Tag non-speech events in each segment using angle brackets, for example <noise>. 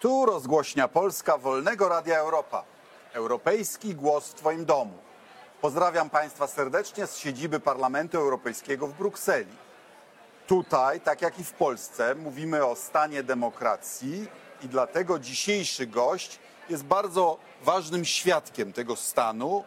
Tu rozgłośnia Polska Wolnego Radia Europa. Europejski głos w Twoim domu. Pozdrawiam Państwa serdecznie z siedziby Parlamentu Europejskiego w Brukseli. Tutaj, tak jak i w Polsce, mówimy o stanie demokracji i dlatego dzisiejszy gość jest bardzo ważnym świadkiem tego stanu,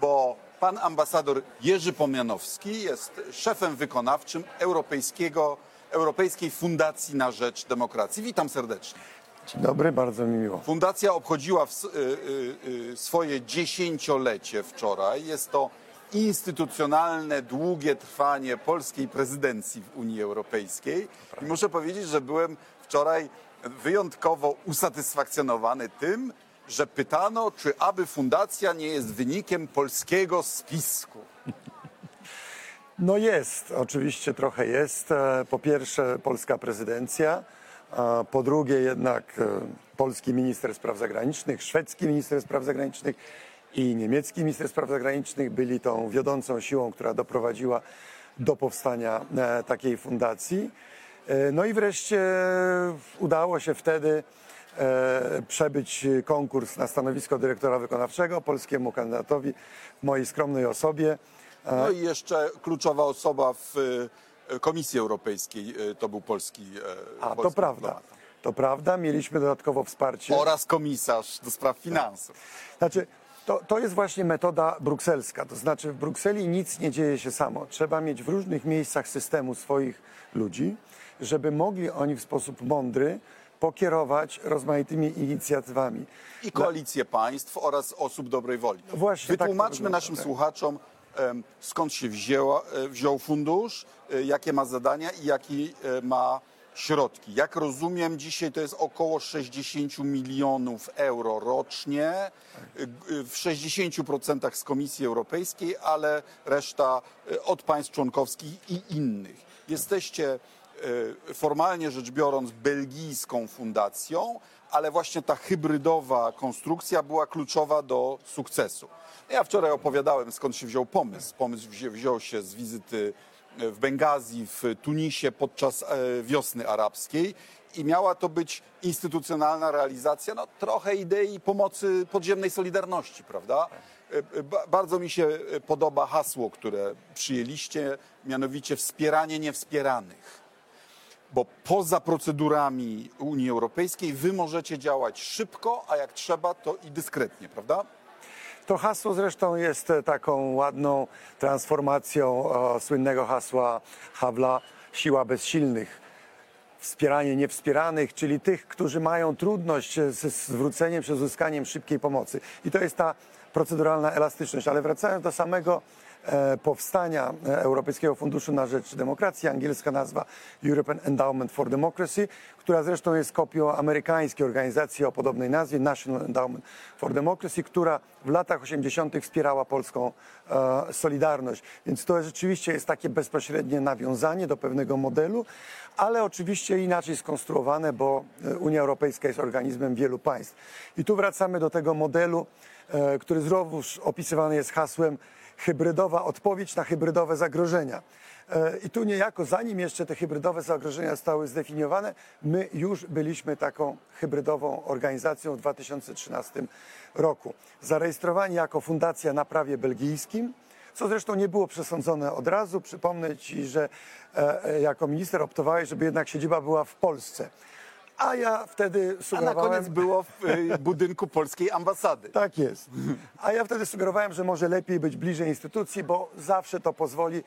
bo pan ambasador Jerzy Pomianowski jest szefem wykonawczym Europejskiego, Europejskiej Fundacji na Rzecz Demokracji. Witam serdecznie. Dzień dobry, bardzo mi miło. Fundacja obchodziła w, y, y, y, swoje dziesięciolecie wczoraj. Jest to instytucjonalne, długie trwanie polskiej prezydencji w Unii Europejskiej. I muszę powiedzieć, że byłem wczoraj wyjątkowo usatysfakcjonowany tym, że pytano, czy aby fundacja nie jest wynikiem polskiego spisku. <laughs> No jest, oczywiście trochę jest. E, Po pierwsze polska prezydencja, po drugie jednak e, polski minister spraw zagranicznych, szwedzki minister spraw zagranicznych i niemiecki minister spraw zagranicznych byli tą wiodącą siłą, która doprowadziła do powstania e, takiej fundacji. E, No i wreszcie udało się wtedy przebyć konkurs na stanowisko dyrektora wykonawczego polskiemu kandydatowi mojej skromnej osobie. No i jeszcze kluczowa osoba w Komisji Europejskiej y, to był polski. y, A to polski prawda. dyplomat. To prawda, mieliśmy dodatkowo wsparcie. Oraz komisarz do spraw finansów. Znaczy, to, to jest właśnie metoda brukselska. To znaczy, w Brukseli nic nie dzieje się samo. Trzeba mieć w różnych miejscach systemu swoich ludzi, żeby mogli oni w sposób mądry pokierować rozmaitymi inicjatywami. i koalicje państw oraz osób dobrej woli. Właśnie, tak to Wytłumaczmy wygląda, naszym tak. słuchaczom, skąd się wzięła, e, wziął fundusz, e, jakie ma zadania i jakie ma środki. Jak rozumiem, dzisiaj to jest około 60 milionów euro rocznie, e, w 60% z Komisji Europejskiej, ale reszta od państw członkowskich i innych. Jesteście formalnie rzecz biorąc belgijską fundacją, ale właśnie ta hybrydowa konstrukcja była kluczowa do sukcesu. Ja wczoraj opowiadałem, skąd się wziął pomysł. Pomysł wziął, się z wizyty e, w Bengazji, w Tunisie podczas e, wiosny arabskiej i miała to być instytucjonalna realizacja no, trochę idei pomocy podziemnej solidarności, prawda? E, ba- Bardzo mi się podoba hasło, które przyjęliście, mianowicie wspieranie niewspieranych bo poza procedurami Unii Europejskiej wy możecie działać szybko, a jak trzeba, to i dyskretnie, prawda? To hasło zresztą jest e, taką ładną transformacją e, słynnego hasła Havla siła bezsilnych. Wspieranie niewspieranych, czyli tych, którzy mają trudność e, ze zwróceniem czy z uzyskaniem szybkiej pomocy. I to jest ta proceduralna elastyczność. Ale wracając do samego powstania e, Europejskiego Funduszu na Rzecz Demokracji, angielska nazwa European Endowment for Democracy, która zresztą jest kopią amerykańskiej organizacji o podobnej nazwie National Endowment for Democracy, która w latach 80. wspierała polską e, Solidarność. Więc to rzeczywiście jest takie bezpośrednie nawiązanie do pewnego modelu, ale oczywiście inaczej skonstruowane, bo e, Unia Europejska jest organizmem wielu państw. I tu wracamy do tego modelu, e, który znowuż opisywany jest hasłem hybrydowa odpowiedź na hybrydowe zagrożenia. E, I tu niejako, zanim jeszcze te hybrydowe zagrożenia zostały zdefiniowane, my już byliśmy taką hybrydową organizacją w 2013 roku. Zarejestrowani jako fundacja na prawie belgijskim, co zresztą nie było przesądzone od razu. Przypomnę Ci, że e, e, jako minister optowałeś, żeby jednak siedziba była w Polsce. A ja wtedy A na sugerowałem... koniec było w y, budynku polskiej ambasady. Tak jest. A ja wtedy sugerowałem, że może lepiej być bliżej instytucji, bo zawsze to pozwoli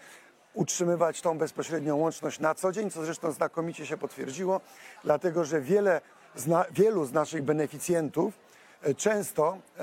utrzymywać tą bezpośrednią łączność na co dzień, co zresztą znakomicie się potwierdziło, dlatego że wiele, zna, wielu z naszych beneficjentów e, często e,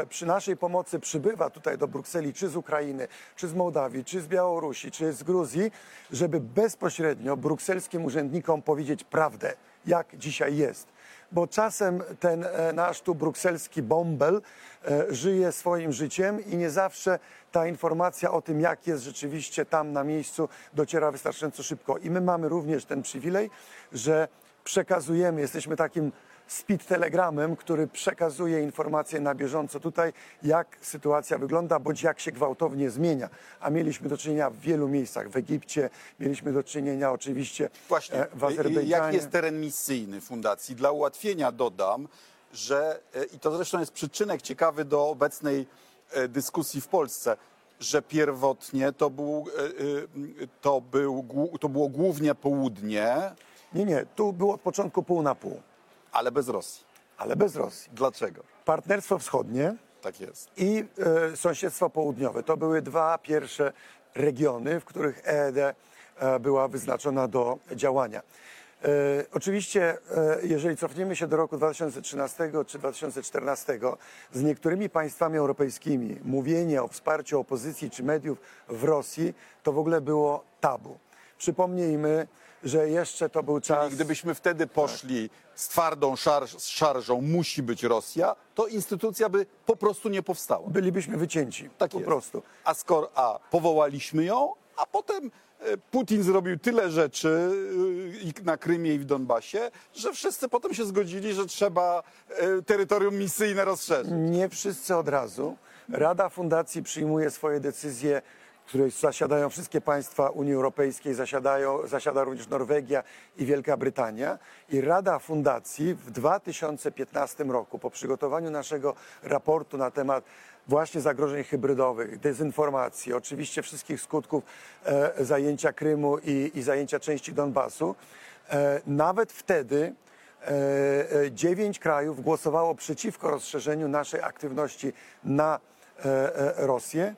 e, przy naszej pomocy przybywa tutaj do Brukseli, czy z Ukrainy, czy z Mołdawii, czy z Białorusi, czy z Gruzji, żeby bezpośrednio brukselskim urzędnikom powiedzieć prawdę, jak dzisiaj jest bo czasem ten e, nasz tu brukselski bąbel e, żyje swoim życiem i nie zawsze ta informacja o tym, jak jest rzeczywiście tam na miejscu, dociera wystarczająco szybko. I my mamy również ten przywilej, że przekazujemy, jesteśmy takim speed telegramem, który przekazuje informacje na bieżąco tutaj, jak sytuacja wygląda, bądź jak się gwałtownie zmienia. A mieliśmy do czynienia w wielu miejscach, w Egipcie, mieliśmy do czynienia oczywiście Właśnie, e, w Azerbejdżanie. jaki jest teren misyjny fundacji? Dla ułatwienia dodam, że, e, i to zresztą jest przyczynek ciekawy do obecnej e, dyskusji w Polsce, że pierwotnie to, był, to, był, to było głównie południe, Nie, nie, tu było od początku pół na pół, ale bez Rosji. ale bez Rosji. Dlaczego? Partnerstwo wschodnie Tak jest. i e, sąsiedztwo południowe. To były dwa pierwsze regiony, w których EED e, była wyznaczona do działania. E, oczywiście, e, jeżeli cofniemy się do roku 2013 czy 2014, z niektórymi państwami europejskimi mówienie o wsparciu opozycji czy mediów w Rosji to w ogóle było tabu. Przypomnijmy, że jeszcze to był czas. Czyli gdybyśmy wtedy poszli z twardą z szarżą musi być Rosja, to instytucja by po prostu nie powstała. Bylibyśmy wycięci. Tak po jest. prostu. A skoro a powołaliśmy ją, a potem e, Putin zrobił tyle rzeczy e, i na Krymie i w Donbasie, że wszyscy potem się zgodzili, że trzeba e, terytorium misyjne rozszerzyć. Nie wszyscy od razu. Rada Fundacji przyjmuje swoje decyzje, w której zasiadają wszystkie państwa Unii Europejskiej, zasiadają, zasiada również Norwegia i Wielka Brytania. I Rada Fundacji w 2015 roku, po przygotowaniu naszego raportu na temat właśnie zagrożeń hybrydowych, dezynformacji, oczywiście wszystkich skutków e, zajęcia Krymu i, i zajęcia części Donbasu, e, nawet wtedy e, e, dziewięć krajów głosowało przeciwko rozszerzeniu naszej aktywności na e, Rosję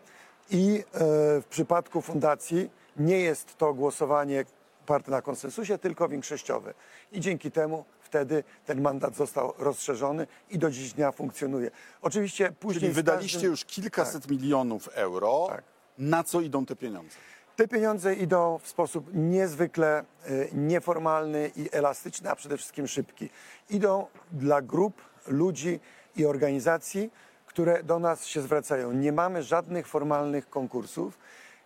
i e, w przypadku fundacji nie jest to głosowanie oparte na konsensusie, tylko większościowe. I dzięki temu wtedy ten mandat został rozszerzony i do dziś dnia funkcjonuje. Oczywiście później Czyli wydaliście każdym- już kilkaset milionów euro. Tak. Na co idą te pieniądze? Te pieniądze idą w sposób niezwykle e, nieformalny i elastyczny, a przede wszystkim szybki. Idą dla grup, ludzi i organizacji, które do nas się zwracają. Nie mamy żadnych formalnych konkursów.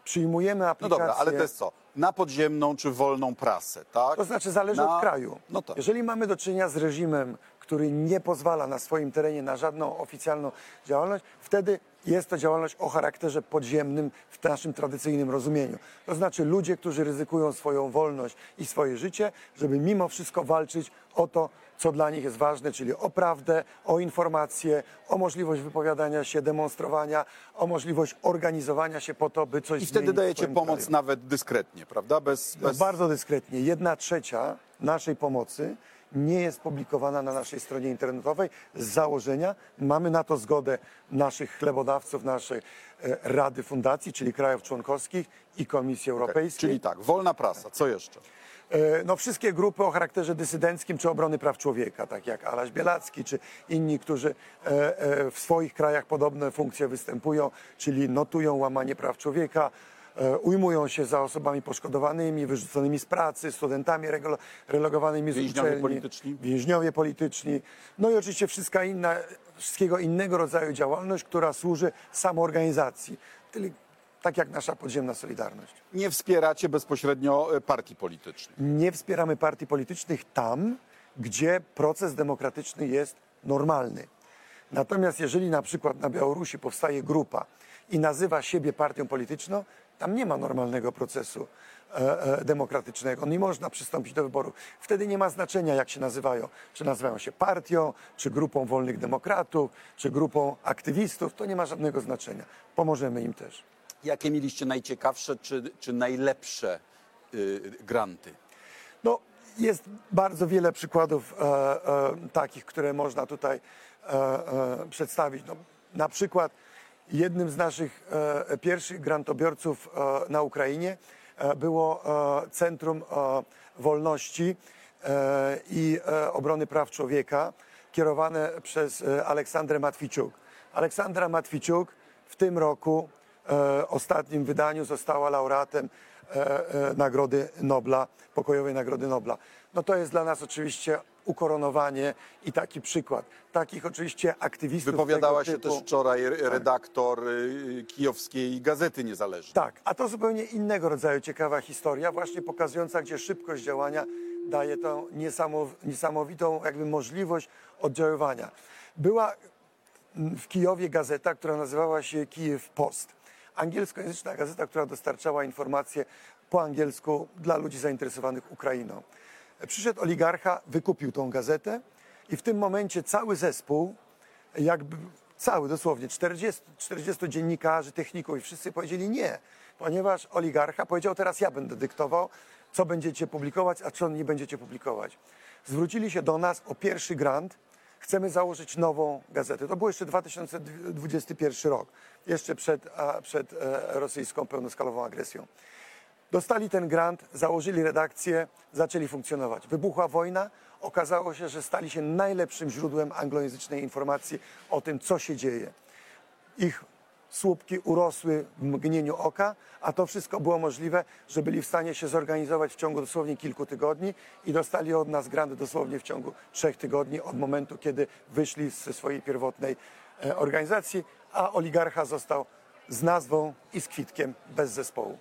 Przyjmujemy No aplikacje. dobra, ale to jest co? Na podziemną czy wolną prasę, tak? To znaczy zależy Na- od kraju. No tak. Jeżeli mamy do czynienia z reżimem, który nie pozwala na swoim terenie na żadną oficjalną działalność, wtedy jest to działalność o charakterze podziemnym w naszym tradycyjnym rozumieniu. To znaczy ludzie, którzy ryzykują swoją wolność i swoje życie, żeby mimo wszystko walczyć o to, co dla nich jest ważne, czyli o prawdę, o informacje, o możliwość wypowiadania się, demonstrowania, o możliwość organizowania się po to, by coś I wtedy dajecie pomoc kraju. nawet dyskretnie, prawda? Bez, No bez... Bardzo dyskretnie. Jedna trzecia naszej pomocy nie jest publikowana na naszej stronie internetowej z założenia. Mamy na to zgodę naszych chlebodawców, naszej e, Rady Fundacji, czyli krajów członkowskich i Komisji Europejskiej. Czyli tak, wolna prasa, co jeszcze? E, No, wszystkie grupy o charakterze dysydenckim czy obrony praw człowieka, tak jak Alaś Bielacki czy inni, którzy e, e, w swoich krajach podobne funkcje występują, czyli notują łamanie praw człowieka, ujmują się za osobami poszkodowanymi, wyrzuconymi z pracy, studentami relegowanymi z Więźniowie uczelni, polityczni. więźniowie polityczni, no i oczywiście wszystka inna, wszystkiego innego rodzaju działalność, która służy samoorganizacji, tak jak nasza podziemna Solidarność. Nie wspieracie bezpośrednio e, partii politycznych. nie wspieramy partii politycznych tam, gdzie proces demokratyczny jest normalny. Natomiast jeżeli na przykład na Białorusi powstaje grupa i nazywa siebie partią polityczną, tam nie ma normalnego procesu e, e, demokratycznego. Nie można przystąpić do wyborów. Wtedy nie ma znaczenia, jak się nazywają. Czy nazywają się partią, czy grupą wolnych demokratów, czy grupą aktywistów. To nie ma żadnego znaczenia. Pomożemy im też. Jakie mieliście najciekawsze czy, czy najlepsze y, granty? No, jest bardzo wiele przykładów e, e, takich, które można tutaj e, e, przedstawić. No, na przykład jednym z naszych e, pierwszych grantobiorców e, na Ukrainie e, było e, Centrum e, Wolności e, i e, Obrony Praw Człowieka kierowane przez e, Aleksandrę Matwiciuk. Aleksandra Matwiciuk w tym roku ostatnim wydaniu została laureatem e, e, Nagrody Nobla, pokojowej Nagrody Nobla. No to jest dla nas oczywiście ukoronowanie i taki przykład. Takich oczywiście aktywistów Wypowiadała się typu, też wczoraj redaktor y, kijowskiej Gazety Niezależnej. Tak, a to zupełnie innego rodzaju ciekawa historia, właśnie pokazująca, gdzie szybkość działania daje tą niesamow- niesamowitą jakby możliwość oddziaływania. Była w Kijowie gazeta, która nazywała się Kijew Post. Angielskojęzyczna gazeta, która dostarczała informacje po angielsku dla ludzi zainteresowanych Ukrainą. Przyszedł oligarcha, wykupił tą gazetę i w tym momencie cały zespół, jakby cały dosłownie, 40, 40 dziennikarzy, techników i wszyscy powiedzieli nie, ponieważ oligarcha powiedział teraz ja będę dyktował, co będziecie publikować, a co nie będziecie publikować. Zwrócili się do nas o pierwszy grant, chcemy założyć nową gazetę. To był jeszcze 2021 rok, jeszcze przed, przed e, rosyjską pełnoskalową agresją. Dostali ten grant, założyli redakcję, zaczęli funkcjonować. Wybuchła wojna, okazało się, że stali się najlepszym źródłem anglojęzycznej informacji o tym, co się dzieje. Ich słupki urosły w mgnieniu oka, a to wszystko było możliwe, że byli w stanie się zorganizować w ciągu dosłownie kilku tygodni i dostali od nas grant dosłownie w ciągu trzech tygodni od momentu, kiedy wyszli ze swojej pierwotnej e, organizacji, a oligarcha został z nazwą i z kwitkiem bez zespołu.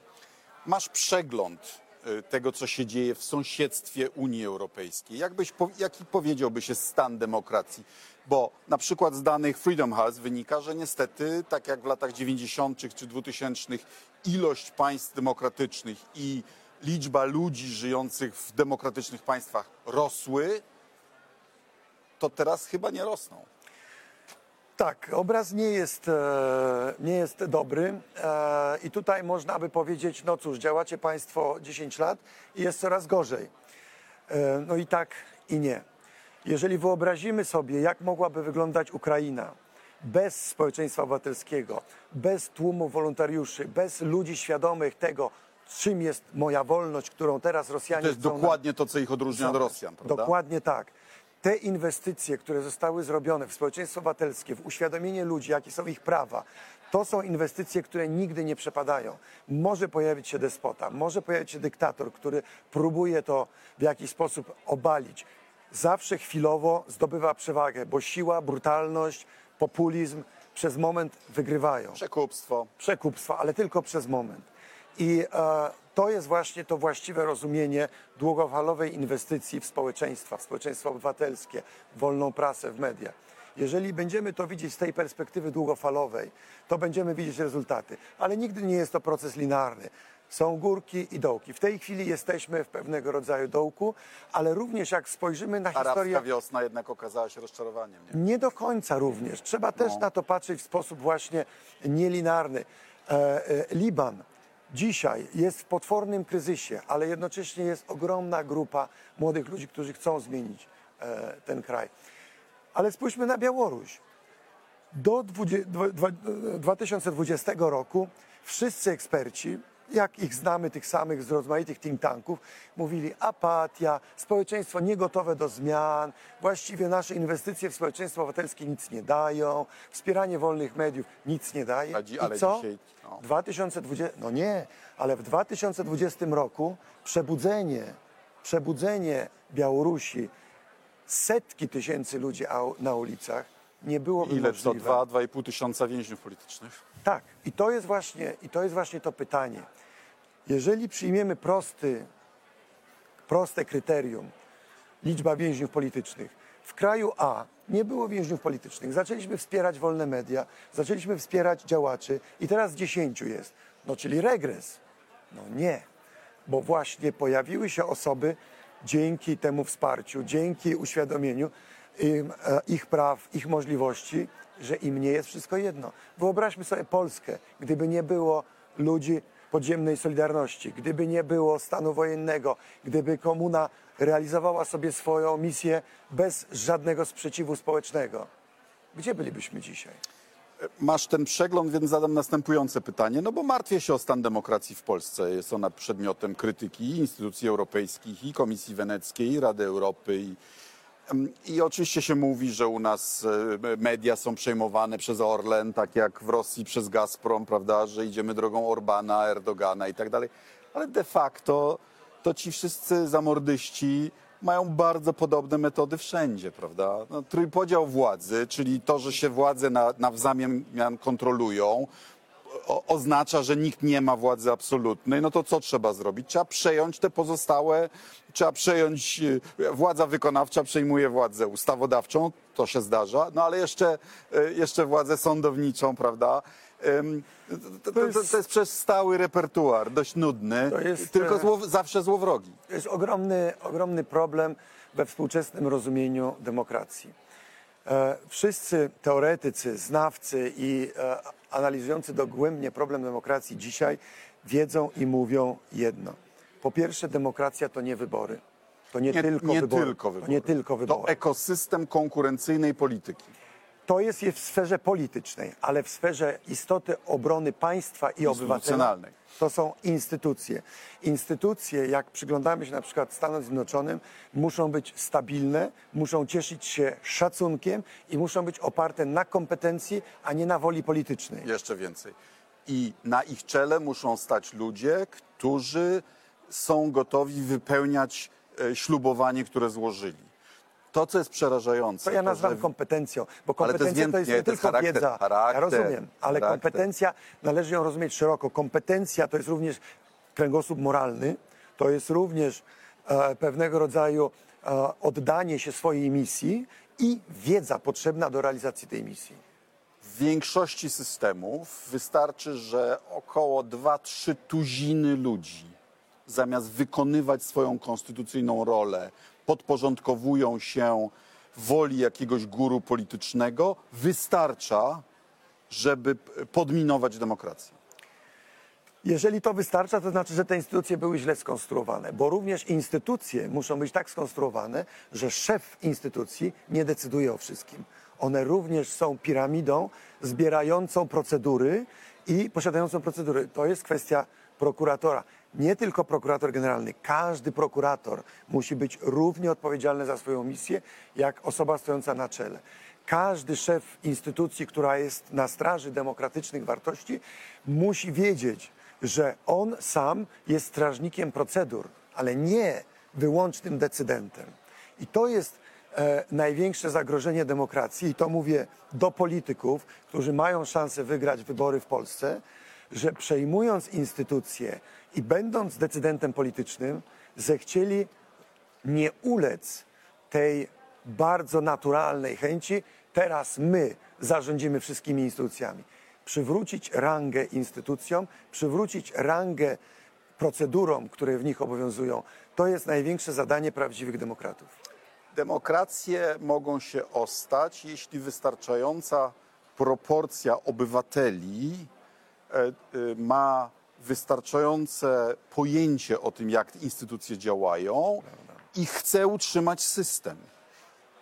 Masz przegląd tego, co się dzieje w sąsiedztwie Unii Europejskiej. Jakbyś, po- jaki powiedziałbyś jest stan demokracji? Bo na przykład z danych Freedom House wynika, że niestety, tak jak w latach 90. czy 2000, ilość państw demokratycznych i liczba ludzi żyjących w demokratycznych państwach rosły, to teraz chyba nie rosną. Tak, obraz nie jest, e, nie jest dobry e, i tutaj można by powiedzieć, no cóż, działacie Państwo 10 lat i jest coraz gorzej. E, no i tak i nie. Jeżeli wyobrazimy sobie, jak mogłaby wyglądać Ukraina bez społeczeństwa obywatelskiego, bez tłumu wolontariuszy, bez ludzi świadomych tego, czym jest moja wolność, którą teraz Rosjanie To jest nam- dokładnie to, co ich odróżnia od Rosjan, prawda? Dokładnie tak. Te inwestycje, które zostały zrobione w społeczeństwo obywatelskie, w uświadomienie ludzi, jakie są ich prawa, to są inwestycje, które nigdy nie przepadają. Może pojawić się despota, może pojawić się dyktator, który próbuje to w jakiś sposób obalić. Zawsze chwilowo zdobywa przewagę, bo siła, brutalność, populizm przez moment wygrywają Przekupstwo. przekupstwa, ale tylko przez moment. I e, to jest właśnie to właściwe rozumienie długofalowej inwestycji w społeczeństwa, w społeczeństwo obywatelskie, w wolną prasę, w media. Jeżeli będziemy to widzieć z tej perspektywy długofalowej, to będziemy widzieć rezultaty. Ale nigdy nie jest to proces linearny. Są górki i dołki. W tej chwili jesteśmy w pewnego rodzaju dołku, ale również jak spojrzymy na historię... Arabska wiosna jednak okazała się rozczarowaniem. Nie? Nie do końca również. Trzeba też No. na to patrzeć w sposób właśnie nielinarny. E, e, Liban dzisiaj jest w potwornym kryzysie, ale jednocześnie jest ogromna grupa młodych ludzi, którzy chcą zmienić e, ten kraj. Ale spójrzmy na Białoruś. Do 20, dwa- dwa- 2020 roku wszyscy eksperci, jak ich znamy, tych samych z rozmaitych think tanków, mówili apatia, społeczeństwo niegotowe do zmian, właściwie nasze inwestycje w społeczeństwo obywatelskie nic nie dają, wspieranie wolnych mediów nic nie daje. A dzi- ale I co? dzisiaj, no. 2020, no nie, ale w 2020 roku przebudzenie, przebudzenie Białorusi, setki tysięcy ludzi au- na ulicach nie byłoby Ile to? możliwe. Dwa, dwa i pół tysiąca więźniów politycznych. Tak, i to jest właśnie, i to jest właśnie to pytanie. Jeżeli przyjmiemy prosty, proste kryterium, liczba więźniów politycznych, w kraju A nie było więźniów politycznych. Zaczęliśmy wspierać wolne media, zaczęliśmy wspierać działaczy i teraz 10 jest. No czyli regres. No nie, bo właśnie pojawiły się osoby dzięki temu wsparciu, dzięki uświadomieniu e, ich praw, ich możliwości, że im nie jest wszystko jedno. Wyobraźmy sobie Polskę, gdyby nie było ludzi podziemnej Solidarności, gdyby nie było stanu wojennego, gdyby komuna realizowała sobie swoją misję bez żadnego sprzeciwu społecznego. Gdzie bylibyśmy dzisiaj? Masz ten przegląd, więc zadam następujące pytanie. No bo martwię się o stan demokracji w Polsce. Jest ona przedmiotem krytyki i instytucji europejskich, i Komisji Weneckiej, i Rady Europy. I, I oczywiście się mówi, że u nas e, media są przejmowane przez Orlen, tak jak w Rosji przez Gazprom, prawda, że idziemy drogą Orbana, Erdogana i tak dalej. Ale de facto to ci wszyscy zamordyści mają bardzo podobne metody wszędzie, prawda? No, trójpodział władzy, czyli to, że się władze na, nawzajem kontrolują, o, oznacza, że nikt nie ma władzy absolutnej, no to co trzeba zrobić? Trzeba przejąć te pozostałe, trzeba przejąć, e, władza wykonawcza przejmuje władzę ustawodawczą, to się zdarza, no ale jeszcze, e, jeszcze władzę sądowniczą, prawda? To, to, to, jest przez stały repertuar, dość nudny, jest, tylko e, zło, zawsze złowrogi. To jest ogromny, ogromny problem we współczesnym rozumieniu demokracji. E, wszyscy teoretycy, znawcy i e, analizujący dogłębnie problem demokracji dzisiaj wiedzą i mówią jedno. Po pierwsze, demokracja to nie wybory. To nie, Nie, tylko nie wybory. tylko To wybory. nie tylko wybory. To ekosystem konkurencyjnej polityki. To jest w sferze politycznej, ale w sferze istoty obrony państwa i obywatela to są instytucje. Instytucje, jak przyglądamy się na przykład Stanom Zjednoczonym, muszą być stabilne, muszą cieszyć się szacunkiem i muszą być oparte na kompetencji, a nie na woli politycznej. Jeszcze więcej. I na ich czele muszą stać ludzie, którzy są gotowi wypełniać e, ślubowanie, które złożyli. To, co jest przerażające. To ja nazywam że kompetencją, bo to kompetencja to jest, nie to tylko charakter, wiedza. charakter, ja rozumiem, ale charakter. kompetencja należy ją rozumieć szeroko. Kompetencja to jest również kręgosłup moralny, to jest również e, pewnego rodzaju e, oddanie się swojej misji i wiedza potrzebna do realizacji tej misji. w większości systemów wystarczy, że około 2-3 tuziny ludzi zamiast wykonywać swoją konstytucyjną rolę, podporządkowują się woli jakiegoś guru politycznego, wystarcza, żeby podminować demokrację. Jeżeli to wystarcza, to znaczy, że te instytucje były źle skonstruowane, bo również instytucje muszą być tak skonstruowane, że szef instytucji nie decyduje o wszystkim. One również są piramidą zbierającą procedury i posiadającą procedury. To jest kwestia prokuratora. Nie tylko prokurator generalny, każdy prokurator musi być równie odpowiedzialny za swoją misję, jak osoba stojąca na czele. Każdy szef instytucji, która jest na straży demokratycznych wartości, musi wiedzieć, że on sam jest strażnikiem procedur, ale nie wyłącznym decydentem. I to jest e, największe zagrożenie demokracji, i to mówię do polityków, którzy mają szansę wygrać wybory w Polsce, że przejmując instytucje i będąc decydentem politycznym, zechcieli nie ulec tej bardzo naturalnej chęci, teraz my zarządzimy wszystkimi instytucjami. Przywrócić rangę instytucjom, przywrócić rangę procedurom, które w nich obowiązują, to jest największe zadanie prawdziwych demokratów. Demokracje mogą się ostać, jeśli wystarczająca proporcja obywateli ma wystarczające pojęcie o tym, jak instytucje działają i chce utrzymać system.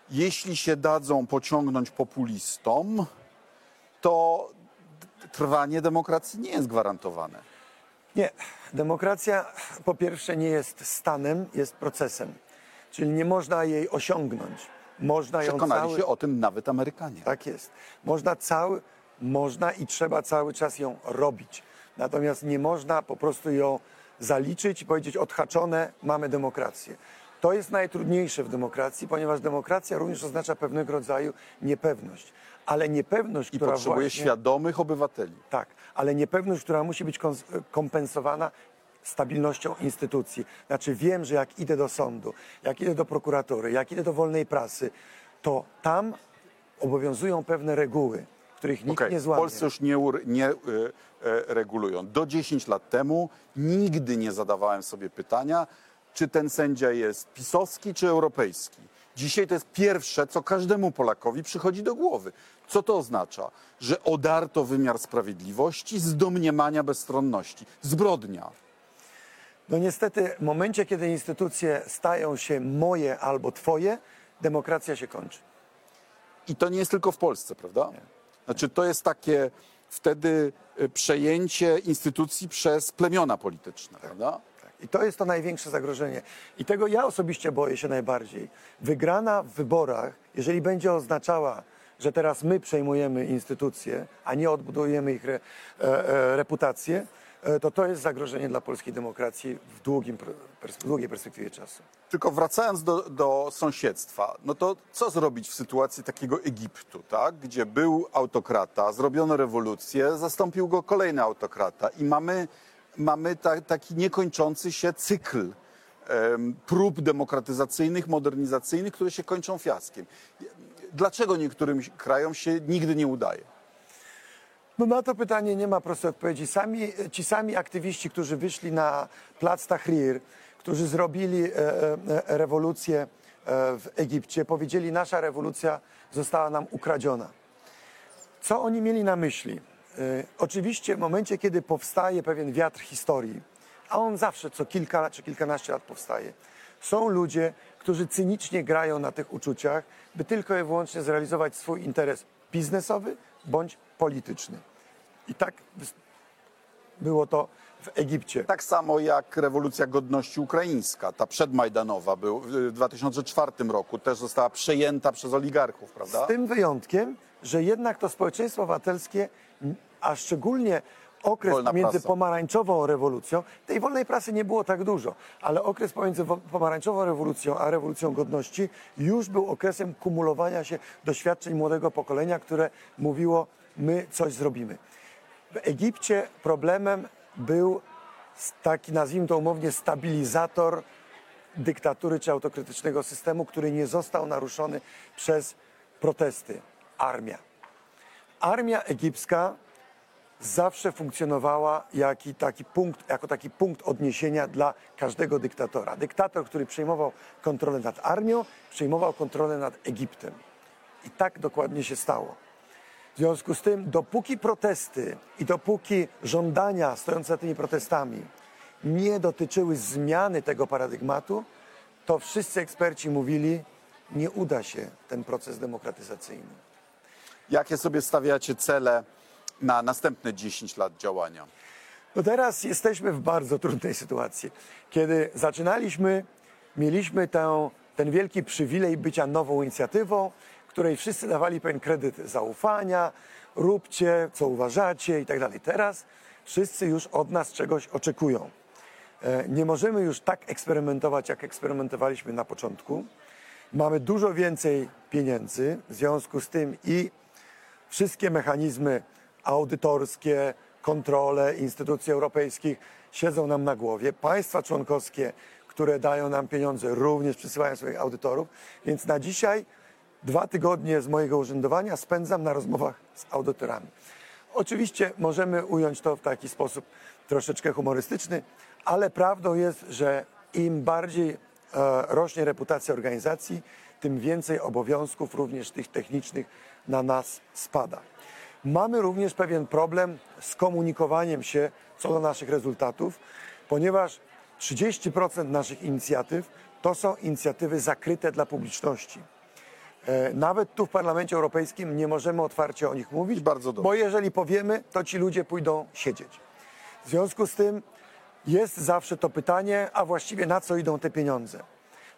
Jeśli się dadzą pociągnąć populistom, to trwanie demokracji nie jest gwarantowane. Nie, demokracja po pierwsze nie jest stanem, jest procesem. Czyli nie można jej osiągnąć. Można ją Przekonali cały... się o tym nawet Amerykanie. Tak jest. Można cały, można i trzeba cały czas ją robić. Natomiast nie można po prostu ją zaliczyć i powiedzieć odhaczone, mamy demokrację. To jest najtrudniejsze w demokracji, ponieważ demokracja również oznacza pewnego rodzaju niepewność. Ale niepewność, I która potrzebuje właśnie... świadomych obywateli. Tak, ale niepewność, która musi być kompensowana stabilnością instytucji. Znaczy wiem, że jak idę do sądu, jak idę do prokuratury, jak idę do wolnej prasy, to tam obowiązują pewne reguły, których nikt Okej, nie złamie. Polsce już nie, nie y, y, regulują. Do 10 lat temu nigdy nie zadawałem sobie pytania, czy ten sędzia jest pisowski czy europejski. Dzisiaj to jest pierwsze, co każdemu Polakowi przychodzi do głowy. Co to oznacza? Że odarto wymiar sprawiedliwości z domniemania bezstronności. Zbrodnia. No niestety w momencie, kiedy instytucje stają się moje albo twoje, demokracja się kończy. I to nie jest tylko w Polsce, prawda? Znaczy, to jest takie wtedy y, przejęcie instytucji przez plemiona polityczne, prawda? I to jest to największe zagrożenie. I tego ja osobiście boję się najbardziej. Wygrana w wyborach, jeżeli będzie oznaczała, że teraz my przejmujemy instytucje, a nie odbudujemy ich re, e, e, reputację, to to jest zagrożenie dla polskiej demokracji w, długim, w długiej perspektywie czasu. Tylko wracając do, do sąsiedztwa, no to co zrobić w sytuacji takiego Egiptu, tak? gdzie był autokrata, zrobiono rewolucję, zastąpił go kolejny autokrata i mamy, mamy ta, taki niekończący się cykl prób demokratyzacyjnych, modernizacyjnych, które się kończą fiaskiem. Dlaczego niektórym krajom się nigdy nie udaje? No na to pytanie nie ma prostej odpowiedzi. Sami, ci sami aktywiści, którzy wyszli na plac Tahrir, którzy zrobili e, e, rewolucję e, w Egipcie, powiedzieli, nasza rewolucja została nam ukradziona. Co oni mieli na myśli? E, Oczywiście w momencie, kiedy powstaje pewien wiatr historii, a on zawsze co kilka czy kilkanaście lat powstaje, są ludzie, którzy cynicznie grają na tych uczuciach, by tylko i wyłącznie zrealizować swój interes biznesowy bądź polityczny. I tak było to w Egipcie. Tak samo jak rewolucja godności ukraińska, ta przedmajdanowa był w 2004 roku, też została przejęta przez oligarchów, prawda? Z tym wyjątkiem, że jednak to społeczeństwo obywatelskie, a szczególnie okres Wolna między prasa. pomarańczową rewolucją, tej wolnej prasy nie było tak dużo, ale okres pomiędzy pomarańczową rewolucją a rewolucją godności już był okresem kumulowania się doświadczeń młodego pokolenia, które mówiło, my coś zrobimy. W Egipcie problemem był taki, nazwijmy to umownie, stabilizator dyktatury czy autokratycznego systemu, który nie został naruszony przez protesty. Armia. Armia egipska zawsze funkcjonowała jaki taki punkt, jako taki punkt odniesienia dla każdego dyktatora. Dyktator, który przejmował kontrolę nad armią, przejmował kontrolę nad Egiptem. I tak dokładnie się stało. W związku z tym, dopóki protesty i dopóki żądania stojące za tymi protestami nie dotyczyły zmiany tego paradygmatu, to wszyscy eksperci mówili, nie uda się ten proces demokratyzacyjny. Jakie sobie stawiacie cele na następne 10 lat działania? No teraz jesteśmy w bardzo trudnej sytuacji. Kiedy zaczynaliśmy, mieliśmy tę, ten wielki przywilej bycia nową inicjatywą, której wszyscy dawali pewien kredyt zaufania, róbcie, co uważacie i tak dalej. Teraz wszyscy już od nas czegoś oczekują. E, Nie możemy już tak eksperymentować, jak eksperymentowaliśmy na początku. Mamy dużo więcej pieniędzy, w związku z tym i wszystkie mechanizmy audytorskie, kontrole instytucji europejskich siedzą nam na głowie. Państwa członkowskie, które dają nam pieniądze, również przysyłają swoich audytorów. Więc na dzisiaj dwa tygodnie z mojego urzędowania spędzam na rozmowach z audytorami. Oczywiście możemy ująć to w taki sposób troszeczkę humorystyczny, ale prawdą jest, że im bardziej e, rośnie reputacja organizacji, tym więcej obowiązków, również tych technicznych, na nas spada. Mamy również pewien problem z komunikowaniem się co do naszych rezultatów, ponieważ 30% naszych inicjatyw to są inicjatywy zakryte dla publiczności. E, Nawet tu w Parlamencie Europejskim nie możemy otwarcie o nich mówić, bardzo dobrze. bo jeżeli powiemy, to ci ludzie pójdą siedzieć. W związku z tym jest zawsze to pytanie, a właściwie na co idą te pieniądze.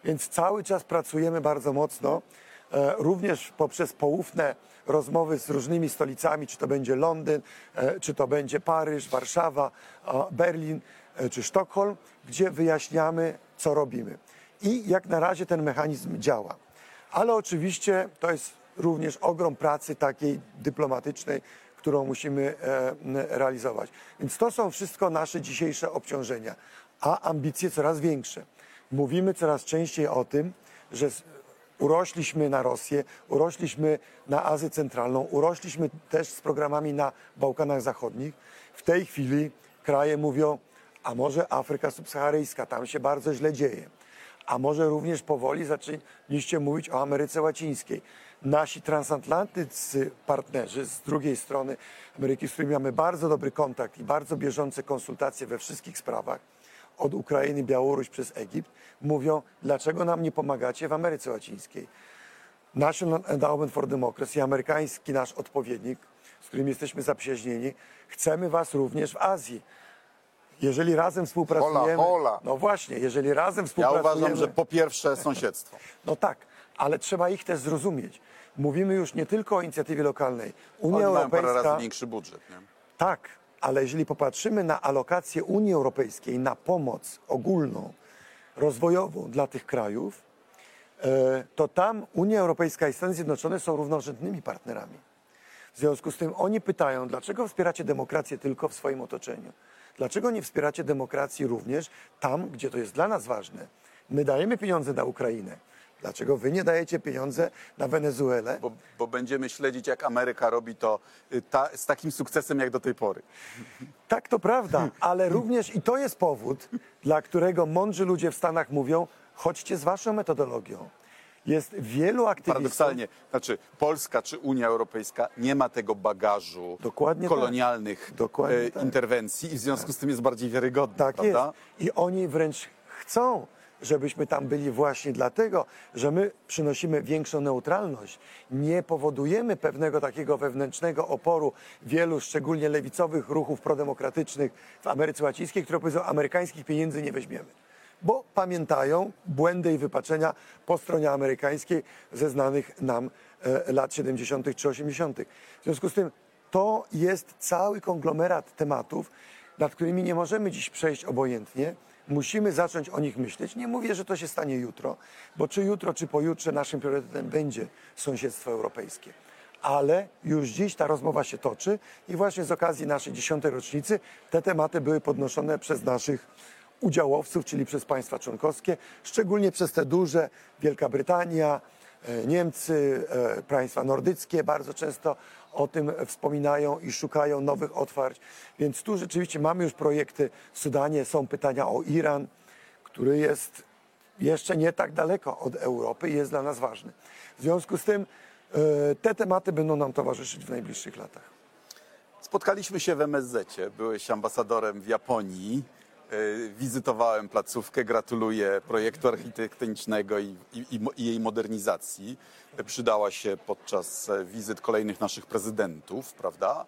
Więc cały czas pracujemy bardzo mocno, e, również poprzez poufne rozmowy z różnymi stolicami, czy to będzie Londyn, e, czy to będzie Paryż, Warszawa, Berlin, czy Sztokholm, gdzie wyjaśniamy, co robimy. I jak na razie ten mechanizm działa. Ale oczywiście to jest również ogrom pracy takiej dyplomatycznej, którą musimy e, realizować. Więc to są wszystko nasze dzisiejsze obciążenia, a ambicje coraz większe. Mówimy coraz częściej o tym, że urośliśmy na Rosję, urośliśmy na Azję Centralną, urośliśmy też z programami na Bałkanach Zachodnich. W tej chwili kraje mówią, a może Afryka Subsaharyjska, tam się bardzo źle dzieje a może również powoli zaczęliście mówić o Ameryce Łacińskiej. Nasi transatlantycy partnerzy z drugiej strony Ameryki, z którymi mamy bardzo dobry kontakt i bardzo bieżące konsultacje we wszystkich sprawach, od Ukrainy, Białoruś przez Egipt, mówią, dlaczego nam nie pomagacie w Ameryce Łacińskiej. National Endowment for Democracy, amerykański nasz odpowiednik, z którym jesteśmy zaprzyjaźnieni, chcemy was również w Azji. Jeżeli razem współpracujemy, Hola, hola. no właśnie, jeżeli razem Ja współpracujemy, uważam, że po pierwsze sąsiedztwo. no tak, ale trzeba ich też zrozumieć. Mówimy już nie tylko o inicjatywie lokalnej. Unia Oni mają parę Europejska, razy większy budżet. Nie? tak, Ale jeżeli popatrzymy na alokację Unii Europejskiej na pomoc ogólną, rozwojową dla tych krajów, e, to tam Unia Europejska i Stany Zjednoczone są równorzędnymi partnerami. W związku z tym oni pytają, dlaczego wspieracie demokrację tylko w swoim otoczeniu? Dlaczego nie wspieracie demokracji również tam, gdzie to jest dla nas ważne? My dajemy pieniądze na Ukrainę. Dlaczego wy nie dajecie pieniądze na Wenezuelę? Bo, bo będziemy śledzić, jak Ameryka robi to y, ta, z takim sukcesem jak do tej pory. Tak, to prawda, ale również i to jest powód, dla którego mądrzy ludzie w Stanach mówią, chodźcie z waszą metodologią. Jest wielu aktywistów. Paradoksalnie, znaczy Polska czy Unia Europejska nie ma tego bagażu Dokładnie kolonialnych Dokładnie e, tak. interwencji i w związku z tym jest bardziej wiarygodna, Tak prawda? jest. I oni wręcz chcą, żebyśmy tam byli właśnie dlatego, że my przynosimy większą neutralność. Nie powodujemy pewnego takiego wewnętrznego oporu wielu, szczególnie lewicowych ruchów prodemokratycznych w Ameryce Łacińskiej, które powiedzą, amerykańskich pieniędzy nie weźmiemy. Bo pamiętają błędy i wypaczenia po stronie amerykańskiej ze znanych nam e, lat 70. czy 80. W związku z tym to jest cały konglomerat tematów, nad którymi nie możemy dziś przejść obojętnie. Musimy zacząć o nich myśleć. Nie mówię, że to się stanie jutro, bo czy jutro, czy pojutrze naszym priorytetem będzie sąsiedztwo europejskie. Ale już dziś ta rozmowa się toczy i właśnie z okazji naszej dziesiątej rocznicy te tematy były podnoszone przez naszych udziałowców, czyli przez państwa członkowskie, szczególnie przez te duże, Wielka Brytania, e, Niemcy, e, państwa nordyckie bardzo często o tym wspominają i szukają nowych otwarć. Więc tu rzeczywiście mamy już projekty w Sudanie, są pytania o Iran, który jest jeszcze nie tak daleko od Europy i jest dla nas ważny. W związku z tym e, te tematy będą nam towarzyszyć w najbliższych latach. Spotkaliśmy się w MSZ. Byłeś ambasadorem w Japonii. Y, Wizytowałem placówkę. Gratuluję projektu architektonicznego i, i, i jej modernizacji. Y, Przydała się podczas e, wizyt kolejnych naszych prezydentów, prawda?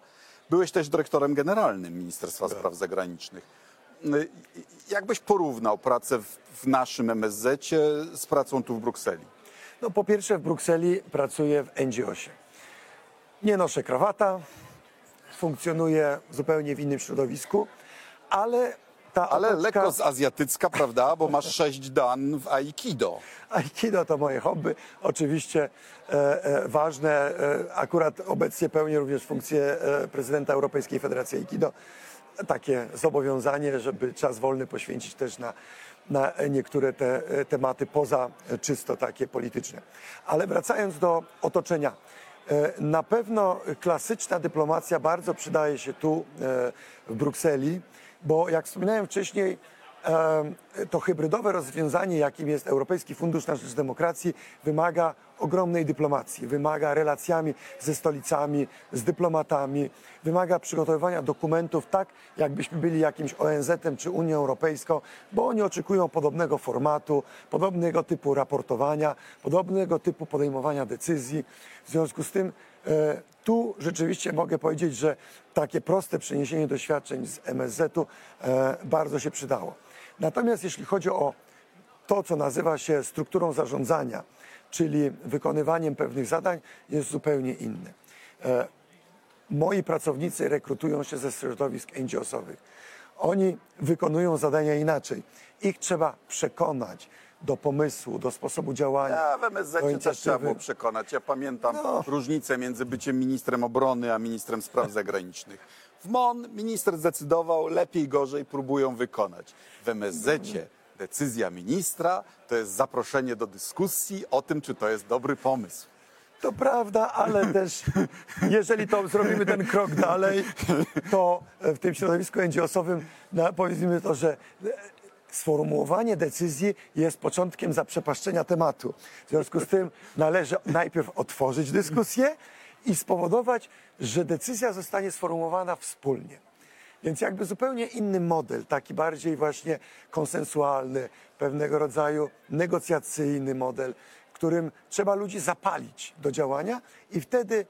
Byłeś też dyrektorem generalnym Ministerstwa Spraw Zagranicznych. Jakbyś porównał pracę w, w naszym MSZ z pracą tu w Brukseli? No po pierwsze w Brukseli pracuję w NGO-sie. Nie noszę krawata, funkcjonuję zupełnie w innym środowisku, ale ta Ale otoczka- lekko z azjatycka, prawda? Bo masz sześć dan w Aikido. Aikido to moje hobby, oczywiście e, e, ważne. E, akurat obecnie pełnię również funkcję e, prezydenta Europejskiej Federacji Aikido. Takie zobowiązanie, żeby czas wolny poświęcić też na, na niektóre te e, tematy poza czysto takie polityczne. Ale wracając do otoczenia. E, Na pewno klasyczna dyplomacja bardzo przydaje się tu w Brukseli, bo jak wspominałem wcześniej, to hybrydowe rozwiązanie, jakim jest Europejski Fundusz na Rzecz Demokracji, wymaga ogromnej dyplomacji, wymaga relacjami ze stolicami, z dyplomatami, wymaga przygotowywania dokumentów tak, jakbyśmy byli jakimś ONZ-em czy Unią Europejską, bo oni oczekują podobnego formatu, podobnego typu raportowania, podobnego typu podejmowania decyzji. W związku z tym tu rzeczywiście mogę powiedzieć, że takie proste przeniesienie doświadczeń z MSZ-u e, bardzo się przydało. Natomiast jeśli chodzi o to, co nazywa się strukturą zarządzania, czyli wykonywaniem pewnych zadań, jest zupełnie inne. E, moi pracownicy rekrutują się ze środowisk NGO-sowych. Oni wykonują zadania inaczej. Ich trzeba przekonać do pomysłu, do sposobu działania. Ja w MSZ też trzeba było przekonać. Ja pamiętam No. różnicę między byciem ministrem obrony a ministrem spraw zagranicznych. W MON minister zdecydował, lepiej, gorzej próbują wykonać. W MSZ decyzja ministra to jest zaproszenie do dyskusji o tym, czy to jest dobry pomysł. To prawda, ale <laughs> też jeżeli to zrobimy ten krok dalej, to w tym środowisku NGO-sowym powiedzmy to, że sformułowanie decyzji jest początkiem zaprzepaszczenia tematu. W związku z tym należy najpierw otworzyć dyskusję i spowodować, że decyzja zostanie sformułowana wspólnie. Więc jakby zupełnie inny model, taki bardziej właśnie konsensualny, pewnego rodzaju negocjacyjny model, którym trzeba ludzi zapalić do działania i wtedy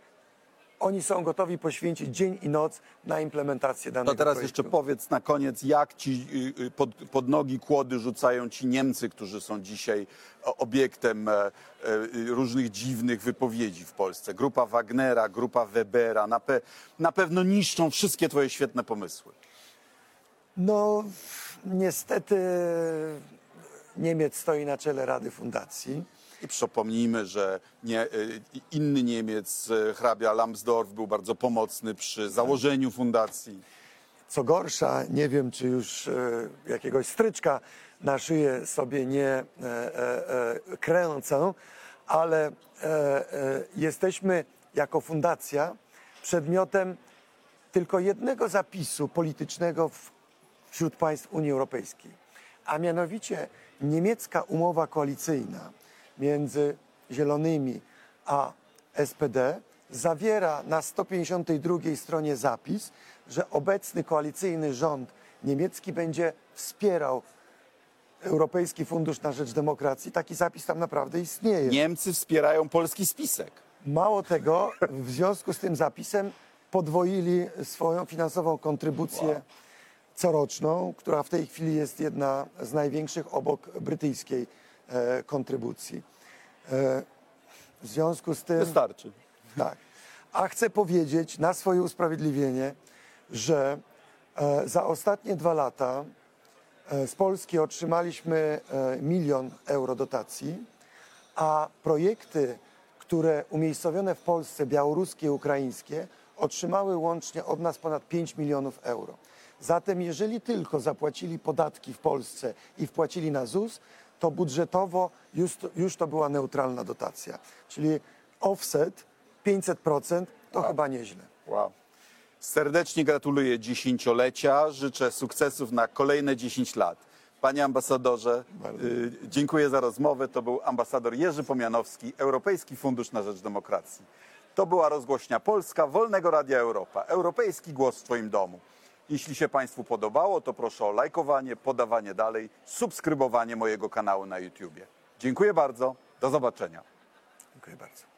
oni są gotowi poświęcić dzień i noc na implementację danego To teraz projektu. jeszcze powiedz na koniec, jak ci y, y, pod, pod nogi kłody rzucają ci Niemcy, którzy są dzisiaj obiektem e, e, różnych dziwnych wypowiedzi w Polsce. Grupa Wagnera, grupa Webera, na, pe, na pewno niszczą wszystkie twoje świetne pomysły. No, niestety Niemiec stoi na czele Rady Fundacji. I przypomnijmy, że nie, y, inny Niemiec, y, hrabia Lambsdorff, był bardzo pomocny przy założeniu fundacji. Co gorsza, nie wiem, czy już e, jakiegoś stryczka na szyję sobie nie e, e, e, kręcę, ale jesteśmy jako fundacja przedmiotem tylko jednego zapisu politycznego wśród państw Unii Europejskiej, a mianowicie niemiecka umowa koalicyjna między Zielonymi a SPD zawiera na 152 stronie zapis, że obecny koalicyjny rząd niemiecki będzie wspierał Europejski Fundusz na Rzecz Demokracji. Taki zapis tam naprawdę istnieje. Niemcy wspierają polski spisek. Mało tego, w związku z tym zapisem podwoili swoją finansową kontrybucję coroczną, która w tej chwili jest jedna z największych obok brytyjskiej e, kontrybucji. E, w związku z tym. Wystarczy. Tak. A chcę powiedzieć na swoje usprawiedliwienie, że e, za ostatnie dwa lata e, z Polski otrzymaliśmy e, milion euro dotacji, a projekty, które umiejscowione w Polsce, białoruskie i ukraińskie, otrzymały łącznie od nas ponad 5 milionów euro. Zatem jeżeli tylko zapłacili podatki w Polsce i wpłacili na ZUS, to budżetowo już to, już to była neutralna dotacja. Czyli offset 500% to chyba nieźle. Wow. Serdecznie gratuluję dziesięciolecia. Życzę sukcesów na kolejne 10 lat. Panie ambasadorze, y, dziękuję za rozmowę. To był ambasador Jerzy Pomianowski, Europejski Fundusz na Rzecz Demokracji. To była rozgłośnia Polska Wolnego Radia Europa. Europejski głos w Twoim domu. Jeśli się Państwu podobało, to proszę o lajkowanie, podawanie dalej, subskrybowanie mojego kanału na YouTubie. Dziękuję bardzo. Do zobaczenia. Dziękuję bardzo.